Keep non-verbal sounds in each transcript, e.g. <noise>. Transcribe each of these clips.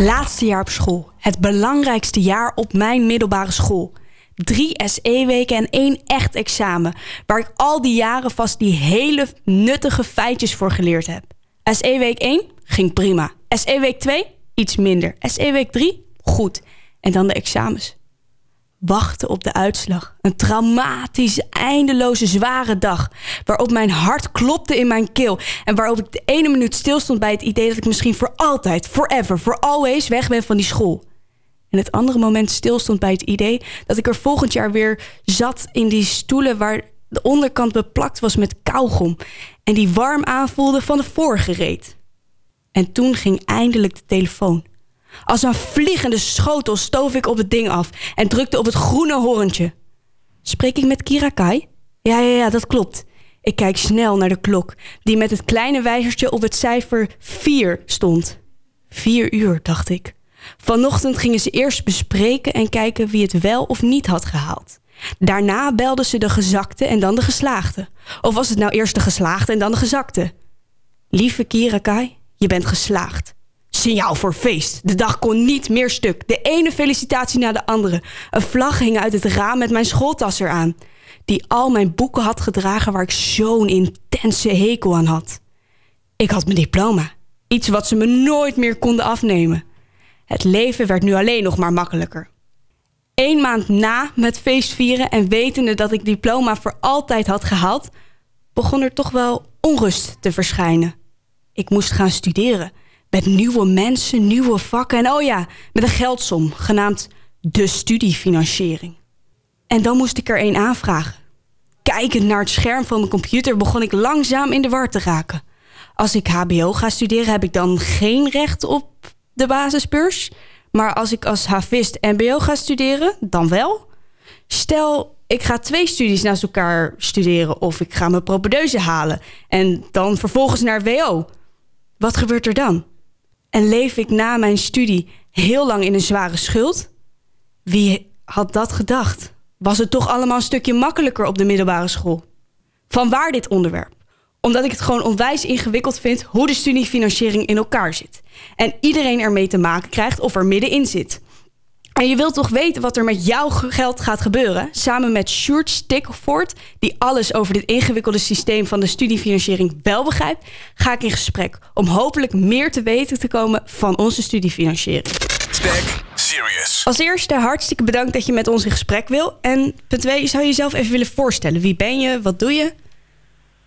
Laatste jaar op school. Het belangrijkste jaar op mijn middelbare school. Drie SE-weken en één echt examen. Waar ik al die jaren vast die hele nuttige feitjes voor geleerd heb. SE-week 1 ging prima. SE-week 2 iets minder. SE-week 3 goed. En dan de examens. Wachten op de uitslag. Een traumatische, eindeloze, zware dag. Waarop mijn hart klopte in mijn keel. En waarop ik de ene minuut stilstond bij het idee dat ik misschien voor altijd, forever, for always weg ben van die school. En het andere moment stilstond bij het idee dat ik er volgend jaar weer zat in die stoelen waar de onderkant beplakt was met kauwgom. En die warm aanvoelde van de vorige reet. En toen ging eindelijk de telefoon. Als een vliegende schotel stoof ik op het ding af en drukte op het groene horentje. Spreek ik met Kirakai? Ja, ja, ja, dat klopt. Ik kijk snel naar de klok, die met het kleine wijzertje op het cijfer 4 stond. Vier uur, dacht ik. Vanochtend gingen ze eerst bespreken en kijken wie het wel of niet had gehaald. Daarna belden ze de gezakte en dan de geslaagde. Of was het nou eerst de geslaagde en dan de gezakte? Lieve Kirakai, je bent geslaagd. Signaal voor feest. De dag kon niet meer stuk. De ene felicitatie na de andere. Een vlag hing uit het raam met mijn schooltas eraan. Die al mijn boeken had gedragen waar ik zo'n intense hekel aan had. Ik had mijn diploma. Iets wat ze me nooit meer konden afnemen. Het leven werd nu alleen nog maar makkelijker. Eén maand na met feestvieren en wetende dat ik diploma voor altijd had gehaald, begon er toch wel onrust te verschijnen. Ik moest gaan studeren met nieuwe mensen, nieuwe vakken en oh ja, met een geldsom genaamd de studiefinanciering. En dan moest ik er een aanvragen. Kijkend naar het scherm van mijn computer begon ik langzaam in de war te raken. Als ik HBO ga studeren, heb ik dan geen recht op de basisbeurs. Maar als ik als havist MBO ga studeren, dan wel. Stel, ik ga twee studies naast elkaar studeren of ik ga mijn propedeuse halen en dan vervolgens naar WO. Wat gebeurt er dan? En leef ik na mijn studie heel lang in een zware schuld? Wie had dat gedacht? Was het toch allemaal een stukje makkelijker op de middelbare school? Vanwaar dit onderwerp? Omdat ik het gewoon onwijs ingewikkeld vind hoe de studiefinanciering in elkaar zit. En iedereen ermee te maken krijgt of er middenin zit. En je wilt toch weten wat er met jouw geld gaat gebeuren? Samen met Sjoerd Stikvoort, die alles over dit ingewikkelde systeem van de studiefinanciering wel begrijpt, ga ik in gesprek om hopelijk meer te weten te komen van onze studiefinanciering. Stack Serious. Als eerste hartstikke bedankt dat je met ons in gesprek wil. En punt twee, zou je jezelf even willen voorstellen? Wie ben je? Wat doe je?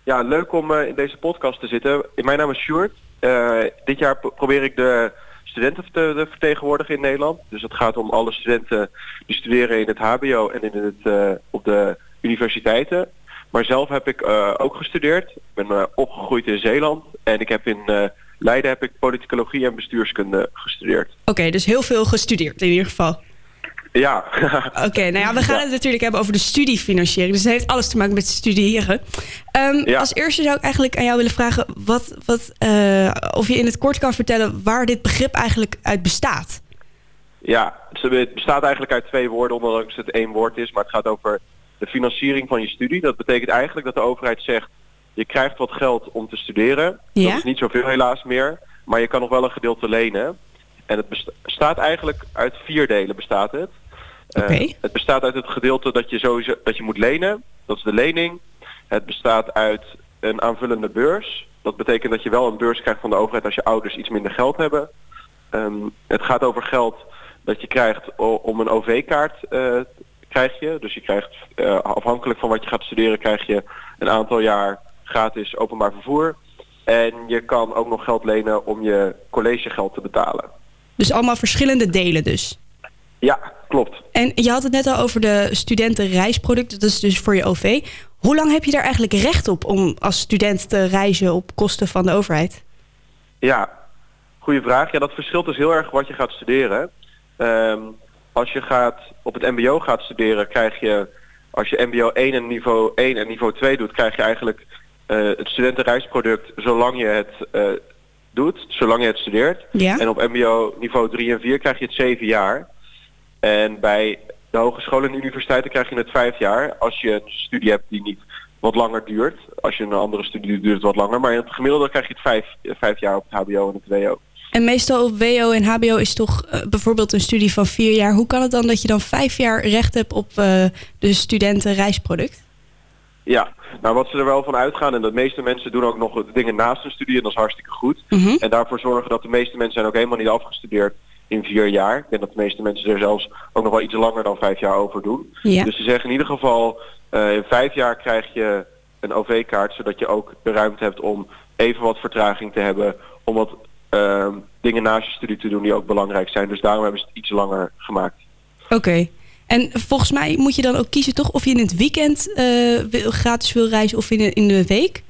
Ja, leuk om uh, in deze podcast te zitten. Mijn naam is Sjoerd. Uh, dit jaar probeer ik de studenten te vertegenwoordigen in Nederland. Dus het gaat om alle studenten die studeren in het HBO en in het, uh, op de universiteiten. Maar zelf heb ik uh, ook gestudeerd. Ik ben opgegroeid in Zeeland en ik heb in Leiden heb ik politicologie en bestuurskunde gestudeerd. Oké, dus heel veel gestudeerd in ieder geval. Ja. Oké, nou ja, we gaan ja. het natuurlijk hebben over de studiefinanciering. Dus het heeft alles te maken met studeren. Um, ja. Als eerste zou ik eigenlijk aan jou willen vragen... Wat, wat, uh, of je in het kort kan vertellen waar dit begrip eigenlijk uit bestaat. Ja, het bestaat eigenlijk uit twee woorden, ondanks het één woord is. Maar het gaat over de financiering van je studie. Dat betekent eigenlijk dat de overheid zegt... je krijgt wat geld om te studeren. Ja? Dat is niet zoveel helaas meer. Maar je kan nog wel een gedeelte lenen. En het bestaat eigenlijk uit vier delen bestaat het. Okay. Uh, het bestaat uit het gedeelte dat je sowieso dat je moet lenen. Dat is de lening. Het bestaat uit een aanvullende beurs. Dat betekent dat je wel een beurs krijgt van de overheid als je ouders iets minder geld hebben. Um, het gaat over geld dat je krijgt om een OV-kaart uh, krijg je. Dus je krijgt uh, afhankelijk van wat je gaat studeren krijg je een aantal jaar gratis openbaar vervoer. En je kan ook nog geld lenen om je collegegeld te betalen. Dus allemaal verschillende delen dus? Ja, klopt. En je had het net al over de studentenreisproducten, dat is dus voor je OV. Hoe lang heb je daar eigenlijk recht op om als student te reizen op kosten van de overheid? Ja, goede vraag. Ja, dat verschilt dus heel erg wat je gaat studeren. Um, als je gaat op het mbo gaat studeren, krijg je, als je mbo 1 en niveau 1 en niveau 2 doet, krijg je eigenlijk uh, het studentenreisproduct zolang je het uh, doet, zolang je het studeert. Ja. En op mbo niveau 3 en 4 krijg je het 7 jaar. En bij de hogescholen en universiteiten krijg je het vijf jaar als je een studie hebt die niet wat langer duurt. Als je een andere studie duurt het wat langer. Maar in het gemiddelde krijg je het vijf, vijf jaar op het hbo en het wo. En meestal op WO en HBO is toch uh, bijvoorbeeld een studie van vier jaar. Hoe kan het dan dat je dan vijf jaar recht hebt op uh, de studentenreisproduct? Ja, nou wat ze er wel van uitgaan en de meeste mensen doen ook nog dingen naast hun studie en dat is hartstikke goed. Mm -hmm. En daarvoor zorgen dat de meeste mensen zijn ook helemaal niet afgestudeerd in vier jaar. Ik denk dat de meeste mensen er zelfs ook nog wel iets langer dan vijf jaar over doen. Ja. Dus ze zeggen in ieder geval, uh, in vijf jaar krijg je een OV-kaart, zodat je ook de ruimte hebt om even wat vertraging te hebben, om wat uh, dingen naast je studie te doen die ook belangrijk zijn. Dus daarom hebben ze het iets langer gemaakt. Oké. Okay. En volgens mij moet je dan ook kiezen toch of je in het weekend uh, gratis wil reizen of in de, in de week?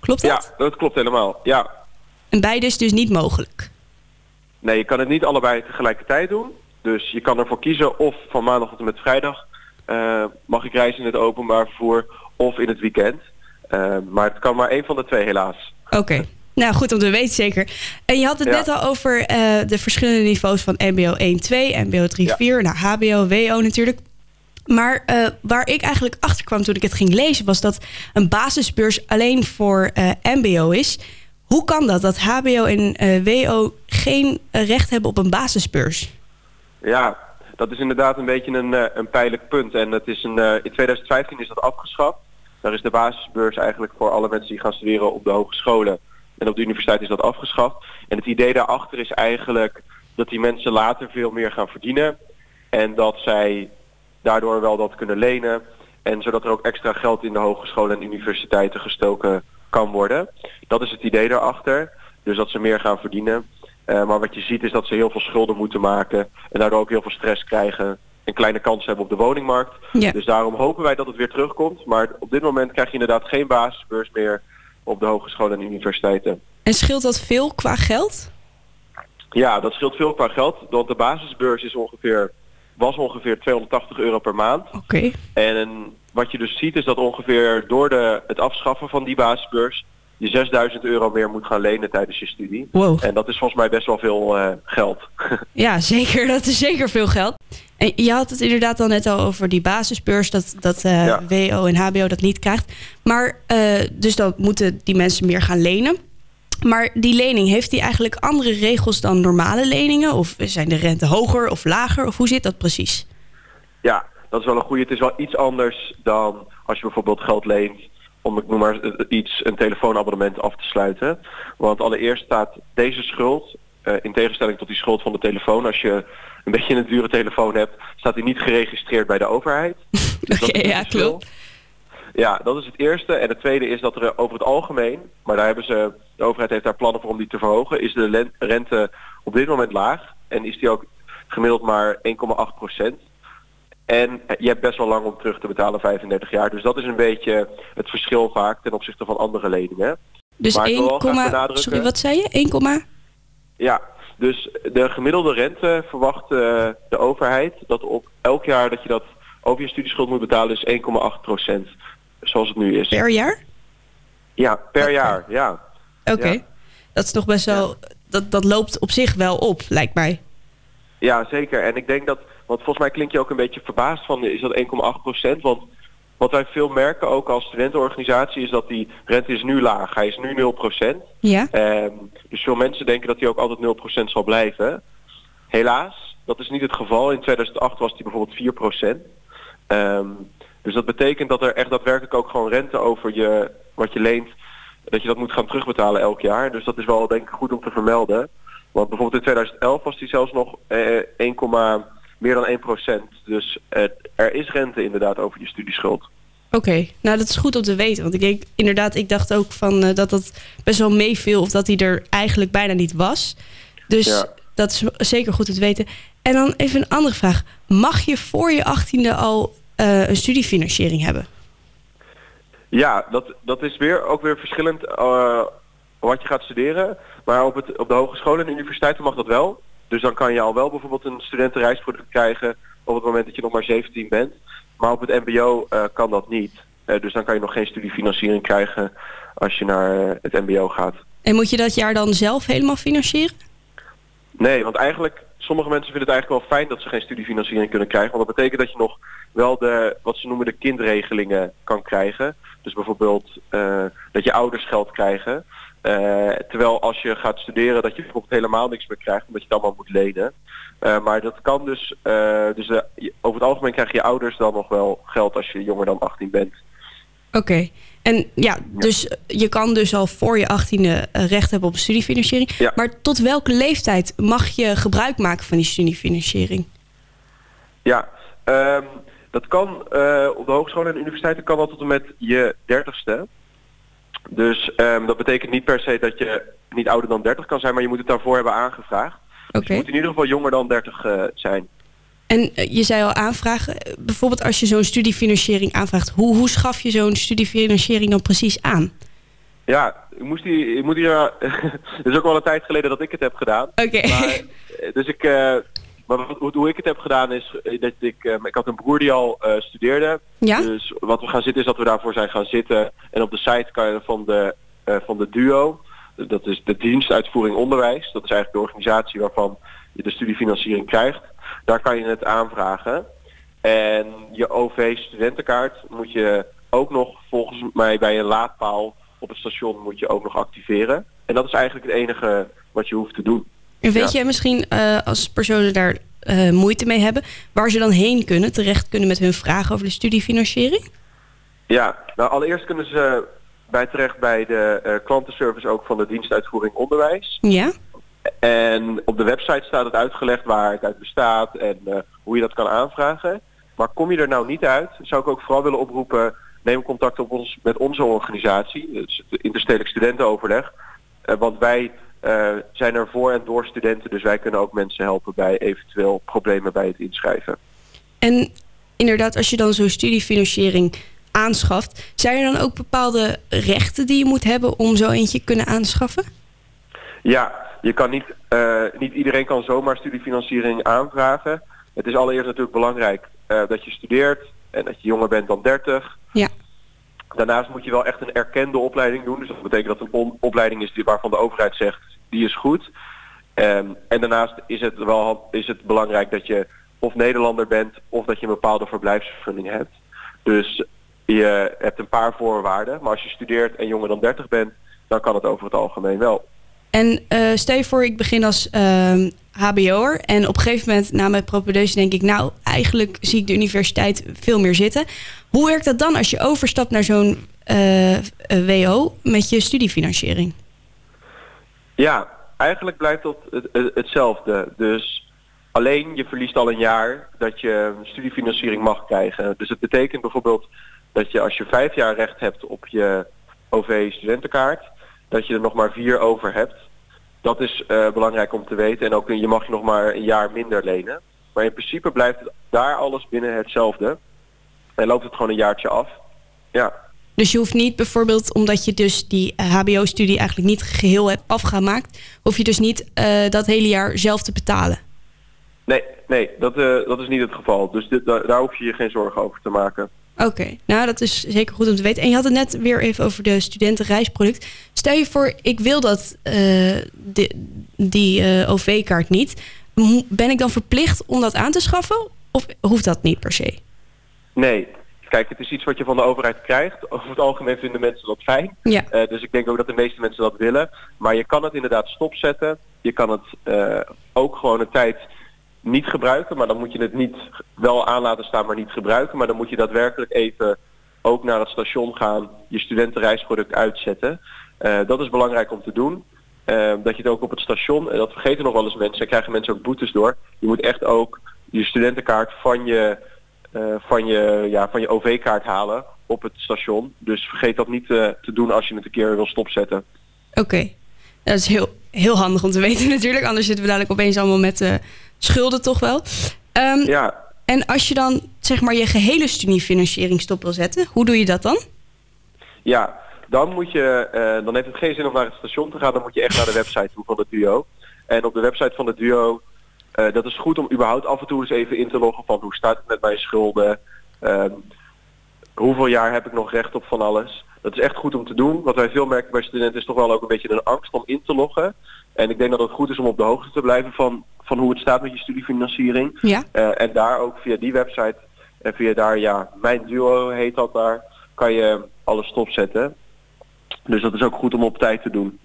Klopt dat? Ja, dat klopt helemaal. Ja. En beide is dus niet mogelijk? Nee, je kan het niet allebei tegelijkertijd doen. Dus je kan ervoor kiezen of van maandag tot en met vrijdag uh, mag ik reizen in het openbaar vervoer of in het weekend. Uh, maar het kan maar één van de twee helaas. Oké. Okay. Nou, goed om te weten zeker. En je had het ja. net al over uh, de verschillende niveaus van MBO 1, 2, MBO 3, 4, nou, HBO, WO natuurlijk. Maar waar ik eigenlijk achter kwam toen ik het ging lezen, was dat een basisbeurs alleen voor MBO is. Hoe kan dat, dat HBO en WO geen recht hebben op een basisbeurs? Ja, dat is inderdaad een beetje een, een pijnlijk punt. En het is een, in 2015 is dat afgeschaft. Daar is de basisbeurs eigenlijk voor alle mensen die gaan studeren op de hogescholen. En op de universiteit is dat afgeschaft. En het idee daarachter is eigenlijk dat die mensen later veel meer gaan verdienen. En dat zij daardoor wel dat kunnen lenen. En zodat er ook extra geld in de hogescholen en universiteiten gestoken kan worden. Dat is het idee daarachter. Dus dat ze meer gaan verdienen. Uh, maar wat je ziet is dat ze heel veel schulden moeten maken. En daardoor ook heel veel stress krijgen. En kleine kans hebben op de woningmarkt. Ja. Dus daarom hopen wij dat het weer terugkomt. Maar op dit moment krijg je inderdaad geen basisbeurs meer op de hogescholen en universiteiten. En scheelt dat veel qua geld? Ja, dat scheelt veel qua geld. Want de basisbeurs is ongeveer, was ongeveer 280 euro per maand. Oké. Okay. En wat je dus ziet is dat ongeveer door de, het afschaffen van die basisbeurs je 6000 euro meer moet gaan lenen tijdens je studie. Wow. En dat is volgens mij best wel veel uh, geld. <laughs> ja, zeker. Dat is zeker veel geld. En je had het inderdaad al net al over die basisbeurs, dat, dat uh, ja. WO en HBO dat niet krijgt. Maar uh, dus dan moeten die mensen meer gaan lenen. Maar die lening, heeft die eigenlijk andere regels dan normale leningen? Of zijn de rente hoger of lager? Of hoe zit dat precies? Ja, dat is wel een goede. Het is wel iets anders dan als je bijvoorbeeld geld leent om ik noem maar iets, een telefoonabonnement af te sluiten. Want allereerst staat deze schuld, uh, in tegenstelling tot die schuld van de telefoon, als je een <laughs> beetje een dure telefoon hebt, staat die niet geregistreerd bij de overheid. <laughs> Dus Oké, okay, ja, klopt. Ja, dat is het eerste. En het tweede is dat er over het algemeen, maar daar hebben ze, de overheid heeft daar plannen voor om die te verhogen, is de rente op dit moment laag. En is die ook gemiddeld maar 1,8 procent. En je hebt best wel lang om terug te betalen, 35 jaar. Dus dat is een beetje het verschil vaak ten opzichte van andere leningen. Dus 1, sorry, wat zei je? 1, ja, dus de gemiddelde rente verwacht uh, de overheid dat op elk jaar dat je dat over je studieschuld moet betalen is 1,8 procent. Zoals het nu is. Per jaar? Ja, per okay. jaar, ja. Oké, okay. ja. dat is toch best wel, ja. dat, dat loopt op zich wel op, lijkt mij. Ja, zeker. En ik denk dat, want volgens mij klink je ook een beetje verbaasd van, is dat 1,8 procent? Want wat wij veel merken ook als studentenorganisatie is dat die rente is nu laag. Hij is nu 0 procent. Ja. Um, dus veel mensen denken dat hij ook altijd 0 procent zal blijven. Helaas, dat is niet het geval. In 2008 was hij bijvoorbeeld 4 procent. Um, dus dat betekent dat er echt daadwerkelijk ook gewoon rente over je, wat je leent, dat je dat moet gaan terugbetalen elk jaar. Dus dat is wel denk ik goed om te vermelden. Want bijvoorbeeld in 2011 was die zelfs nog eh, 1, meer dan 1 procent. Dus eh, er is rente inderdaad over je studieschuld. Oké, okay. nou dat is goed om te weten. Want ik denk inderdaad, ik dacht ook van uh, dat dat best wel meeviel of dat hij er eigenlijk bijna niet was. Dus ja. dat is zeker goed om te weten. En dan even een andere vraag. Mag je voor je achttiende al uh, een studiefinanciering hebben? Ja, dat, dat is weer, ook weer verschillend uh, wat je gaat studeren. Maar op, het, op de hogescholen en universiteiten mag dat wel. Dus dan kan je al wel bijvoorbeeld een studentenreisproduct krijgen op het moment dat je nog maar 17 bent. Maar op het mbo uh, kan dat niet. Uh, dus dan kan je nog geen studiefinanciering krijgen als je naar het mbo gaat. En moet je dat jaar dan zelf helemaal financieren? Nee, want eigenlijk, sommige mensen vinden het eigenlijk wel fijn dat ze geen studiefinanciering kunnen krijgen. Want dat betekent dat je nog wel de, wat ze noemen de kindregelingen kan krijgen. Dus bijvoorbeeld uh, dat je ouders geld krijgen. Eh, terwijl als je gaat studeren dat je bijvoorbeeld helemaal niks meer krijgt omdat je het allemaal moet lenen. Eh, maar dat kan dus, eh, dus over het algemeen krijgen je ouders dan nog wel geld als je jonger dan 18 bent. Oké. En ja, dus je kan dus al voor je achttiende eh, recht hebben op studiefinanciering. Ja. Maar tot welke leeftijd mag je gebruik maken van die studiefinanciering? Ja, ehm, dat kan op de hogescholen en universiteiten kan dat tot en met je dertigste. Dus ehm, dat betekent niet per se dat je niet ouder dan 30 kan zijn, maar je moet het daarvoor hebben aangevraagd. Dus Oké. je moet in ieder geval jonger dan 30 eh, zijn. En eh, je zei al aanvragen. Bijvoorbeeld als je zo'n studiefinanciering aanvraagt. Hoe, hoe schaf je zo'n studiefinanciering dan precies aan? Ja, ik moest die, ik moet hier, eh, <laughs> het is ook wel een tijd geleden dat ik het heb gedaan. Oké. Dus ik, maar wat- hoe, ik het heb gedaan is eh, dat ik, eh, ik had een broer die al eh, studeerde. Ja? Dus wat we gaan zitten is dat we daarvoor zijn gaan zitten. En op de site kan je van de, van de DUO, dat is de dienstuitvoering onderwijs. Dat is eigenlijk de organisatie waarvan je de studiefinanciering krijgt. Daar kan je het aanvragen. En je OV-studentenkaart moet je ook nog volgens mij bij een laadpaal op het station moet je ook nog activeren. En dat is eigenlijk het enige wat je hoeft te doen. En weet Ja. jij misschien eh, als personen daar eh, moeite mee hebben, waar ze dan heen kunnen, terecht kunnen met hun vragen over de studiefinanciering? Ja, nou allereerst kunnen ze bij terecht bij de eh, klantenservice ook van de dienstuitvoering onderwijs. Ja? En op de website staat het uitgelegd waar het uit bestaat en hoe je dat kan aanvragen. Maar kom je er nou niet uit, zou ik ook vooral willen oproepen, neem contact op ons, met onze organisatie, dus het Interstedelijk Studentenoverleg. Want wij eh, zijn er voor en door studenten, dus wij kunnen ook mensen helpen bij eventueel problemen bij het inschrijven. En inderdaad, als je dan zo'n studiefinanciering aanschaft, zijn er dan ook bepaalde rechten die je moet hebben om zo eentje kunnen aanschaffen? Ja, je kan niet, eh, niet iedereen kan zomaar studiefinanciering aanvragen. Het is allereerst natuurlijk belangrijk eh, dat je studeert en dat je jonger bent dan 30. Ja. Daarnaast moet je wel echt een erkende opleiding doen. Dus dat betekent dat een on- opleiding is die, waarvan de overheid zegt, die is goed. Ehm, en daarnaast is het wel is het belangrijk dat je of Nederlander bent of dat je een bepaalde verblijfsvergunning hebt. Dus je hebt een paar voorwaarden. Maar als je studeert en jonger dan 30 bent, dan kan het over het algemeen wel. En eh, stel je voor, ik begin als ehm, hbo'er en op een gegeven moment na mijn propedeuse denk ik, nou, eigenlijk zie ik de universiteit veel meer zitten. Hoe werkt dat dan als je overstapt naar zo'n eh, eh, WO met je studiefinanciering? Ja, eigenlijk blijft dat het, het- hetzelfde. Dus alleen je verliest al een jaar dat je studiefinanciering mag krijgen. Dus het betekent bijvoorbeeld dat je als je vijf jaar recht hebt op je OV-studentenkaart, dat je er nog maar vier over hebt. Dat is eh, belangrijk om te weten. En ook je mag je nog maar een jaar minder lenen. Maar in principe blijft daar alles binnen hetzelfde. En loopt het gewoon een jaartje af. Ja. Dus je hoeft niet bijvoorbeeld, omdat je dus die HBO-studie eigenlijk niet geheel hebt afgemaakt, hoef je dus niet eh, dat hele jaar zelf te betalen. Nee, nee dat, eh, dat is niet het geval. Dus dit, daar, daar hoef je je geen zorgen over te maken. Oké, nou dat is zeker goed om te weten. En je had het net weer even over de studentenreisproduct. Stel je voor, ik wil dat eh, die, die eh, OV-kaart niet. Ben ik dan verplicht om dat aan te schaffen? Of hoeft dat niet per se? Nee. Kijk, het is iets wat je van de overheid krijgt. Over het algemeen vinden mensen dat fijn. Ja. Eh, dus ik denk ook dat de meeste mensen dat willen. Maar je kan het inderdaad stopzetten. Je kan het eh, ook gewoon een tijd niet gebruiken. Maar dan moet je het niet wel aan laten staan, maar niet gebruiken. Maar dan moet je daadwerkelijk even ook naar het station gaan. Je studentenreisproduct uitzetten. Eh, dat is belangrijk om te doen. Dat je het ook op het station, en dat vergeten nog wel eens mensen, daar krijgen mensen ook boetes door. Je moet echt ook je studentenkaart van je, van je, ja, van je OV-kaart halen op het station. Dus vergeet dat niet eh, te doen als je het een keer wil stopzetten. Oké, dat is heel, heel handig om te <laughs> weten natuurlijk. Anders zitten we dadelijk opeens allemaal met eh, schulden toch wel. Ehm, Ja, En als je dan zeg maar je gehele studiefinanciering stop wil zetten, hoe doe je dat dan? ja. Dan, moet je, eh, dan heeft het geen zin om naar het station te gaan. Dan moet je echt naar de website toe van het duo. En op de website van het duo, eh, dat is goed om überhaupt af en toe eens even in te loggen van hoe staat het met mijn schulden. Ehm, hoeveel jaar heb ik nog recht op van alles. Dat is echt goed om te doen. Wat wij veel merken bij studenten is toch wel ook een beetje een angst om in te loggen. En ik denk dat het goed is om op de hoogte te blijven van, van hoe het staat met je studiefinanciering. Ja. Eh, en daar ook via die website en via daar, ja, mijn duo heet dat daar, kan je alles stopzetten. Dus dat is ook goed om op tijd te doen.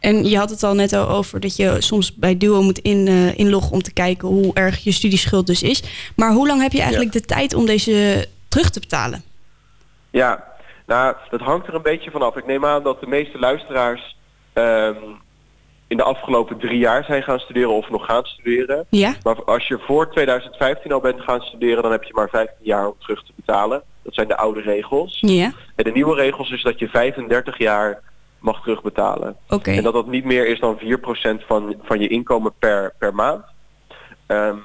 En je had het al net al over dat je soms bij Duo moet in, uh, inloggen om te kijken hoe erg je studieschuld dus is. Maar hoe lang heb je eigenlijk de tijd om deze terug te betalen? Ja, nou, dat hangt er een beetje vanaf. Ik neem aan dat de meeste luisteraars ehm, in de afgelopen drie jaar zijn gaan studeren of nog gaan studeren. Ja. Maar als je voor 2015 al bent gaan studeren, dan heb je maar 15 jaar om terug te betalen. Dat zijn de oude regels. Ja. En de nieuwe regels is dat je 35 jaar mag terugbetalen. Oké. En dat dat niet meer is dan 4% van, van je inkomen per, per maand. Ehm,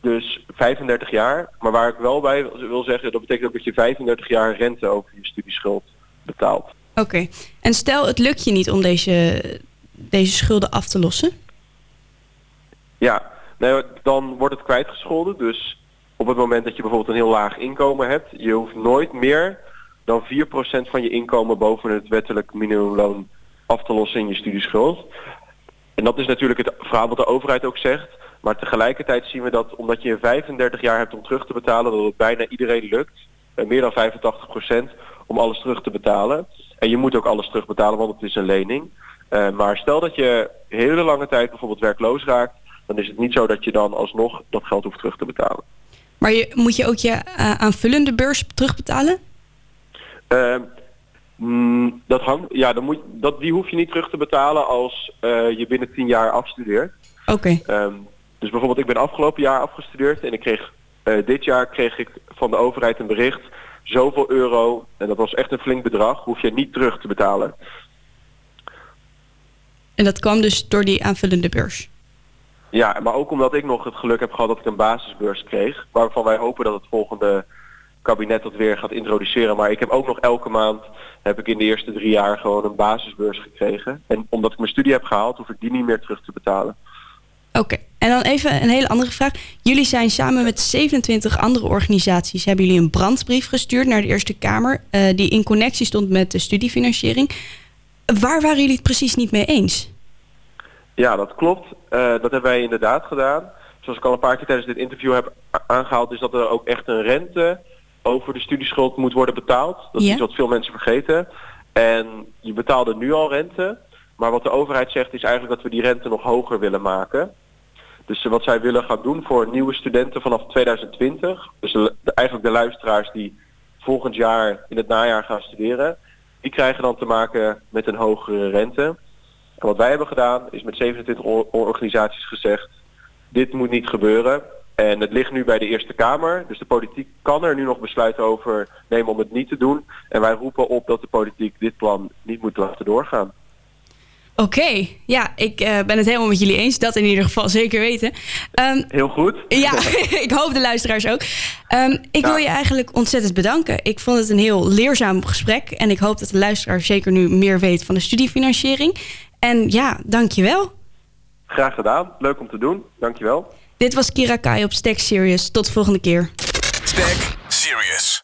dus 35 jaar. Maar waar ik wel bij wil zeggen, dat betekent ook dat je 35 jaar rente over je studieschuld betaalt. Oké. En stel het lukt je niet om deze, deze schulden af te lossen? Ja, nou, dan wordt het kwijtgescholden. Dus op het moment dat je bijvoorbeeld een heel laag inkomen hebt, je hoeft nooit meer dan 4% van je inkomen boven het wettelijk minimumloon af te lossen in je studieschuld. En dat is natuurlijk het verhaal wat de overheid ook zegt. Maar tegelijkertijd zien we dat omdat je 35 jaar hebt om terug te betalen, dat het bijna iedereen lukt, eh, meer dan 85%, om alles terug te betalen. En je moet ook alles terugbetalen, want het is een lening. Uh, maar stel dat je hele lange tijd bijvoorbeeld werkloos raakt, dan is het niet zo dat je dan alsnog dat geld hoeft terug te betalen. Maar je, moet je ook je uh, aanvullende beurs terugbetalen? Uh, mm, dat hangt, ja, dan moet, dat, die hoef je niet terug te betalen als je binnen 10 jaar afstudeert. Oké. Okay. dus bijvoorbeeld ik ben afgelopen jaar afgestudeerd en ik kreeg dit jaar kreeg ik van de overheid een bericht zoveel euro, en dat was echt een flink bedrag, hoef je niet terug te betalen. En dat kwam dus door die aanvullende beurs? Ja, maar ook omdat ik nog het geluk heb gehad dat ik een basisbeurs kreeg. Waarvan wij hopen dat het volgende kabinet dat weer gaat introduceren. Maar ik heb ook nog elke maand, heb ik in de eerste drie jaar gewoon een basisbeurs gekregen. En omdat ik mijn studie heb gehaald, hoef ik die niet meer terug te betalen. Oké, en dan even een hele andere vraag. Jullie zijn samen met 27 andere organisaties... hebben jullie een brandbrief gestuurd naar de Eerste Kamer... Uh, die in connectie stond met de studiefinanciering. Waar waren jullie het precies niet mee eens? Ja, dat klopt. Uh, dat hebben wij inderdaad gedaan. Zoals ik al een paar keer tijdens dit interview heb aangehaald... is dat er ook echt een rente over de studieschuld moet worden betaald. Dat is Ja. iets wat veel mensen vergeten. En je betaalde nu al rente... Maar wat de overheid zegt is eigenlijk dat we die rente nog hoger willen maken. Dus wat zij willen gaan doen voor nieuwe studenten vanaf 2020, dus de, eigenlijk de luisteraars die volgend jaar in het najaar gaan studeren, die krijgen dan te maken met een hogere rente. En wat wij hebben gedaan is met 27 or- organisaties gezegd, dit moet niet gebeuren. En het ligt nu bij de Eerste Kamer, dus de politiek kan er nu nog besluit over nemen om het niet te doen. En wij roepen op dat de politiek dit plan niet moet laten doorgaan. Oké, ja, ik eh, ben het helemaal met jullie eens. Dat in ieder geval zeker weten. Ehm, Heel goed. ja, <laughs> <laughs> ik hoop de luisteraars ook. Ehm, ik wil je eigenlijk ontzettend bedanken. Ik vond het een heel leerzaam gesprek. En ik hoop dat de luisteraar zeker nu meer weet van de studiefinanciering. En ja, dankjewel. Graag gedaan. Leuk om te doen. Dankjewel. Dit was Kira Kai op Stack Serious. Tot de volgende keer. Stack Serious.